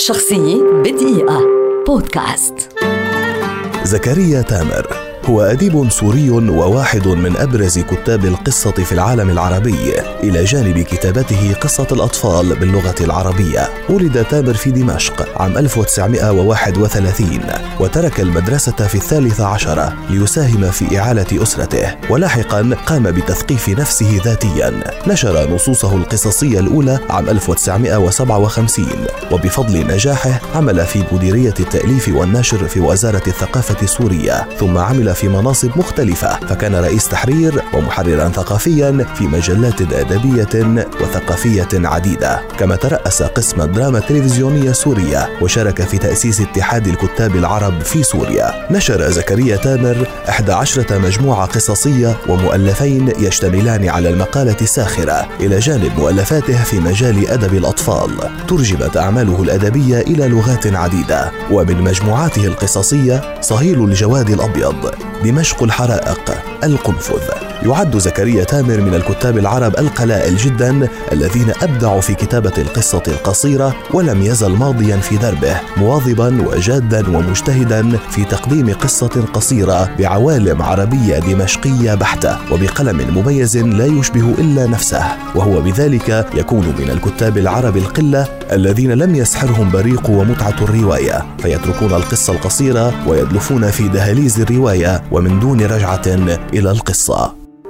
شخصية بدقيقة. بودكاست. زكريا تامر. هو أديب سوري وواحد من أبرز كتاب القصة في العالم العربي. إلى جانب كتابته قصة الأطفال باللغة العربية. ولد تامر في دمشق عام 1931 وترك المدرسة في الثالثة عشرة ليساهم في إعالة أسرته. ولاحقا قام بتثقيف نفسه ذاتيا. نشر نصوصه القصصية الأولى عام 1957 وبفضل نجاحه عمل في مديرية التأليف والنشر في وزارة الثقافة السورية. ثم عمل في مناصب مختلفة فكان رئيس تحرير ومحررا ثقافيا في مجلات أدبية وثقافية عديدة. كما ترأس قسم الدراما التلفزيونية السورية وشارك في تأسيس اتحاد الكتاب العرب في سوريا. نشر زكريا تامر 11 مجموعة قصصية ومؤلفين يشتملان على المقالة الساخرة. إلى جانب مؤلفاته في مجال أدب الأطفال. ترجمت أعماله الأدبية إلى لغات عديدة. ومن مجموعاته القصصية صهيل الجواد الأبيض. دمشق الحرائق القنفذ. يعد زكريا تامر من الكتاب العرب القلائل جدا الذين أبدعوا في كتابة القصة القصيرة ولم يزل ماضيا في دربه مواظبا وجادا ومجتهدا في تقديم قصة قصيرة بعوالم عربية دمشقية بحتة وبقلم مميز لا يشبه إلا نفسه وهو بذلك يكون من الكتاب العرب القلة الذين لم يسحرهم بريق ومتعة الرواية فيتركون القصة القصيرة ويدلفون في دهاليز الرواية ومن دون رجعة إلى القصة.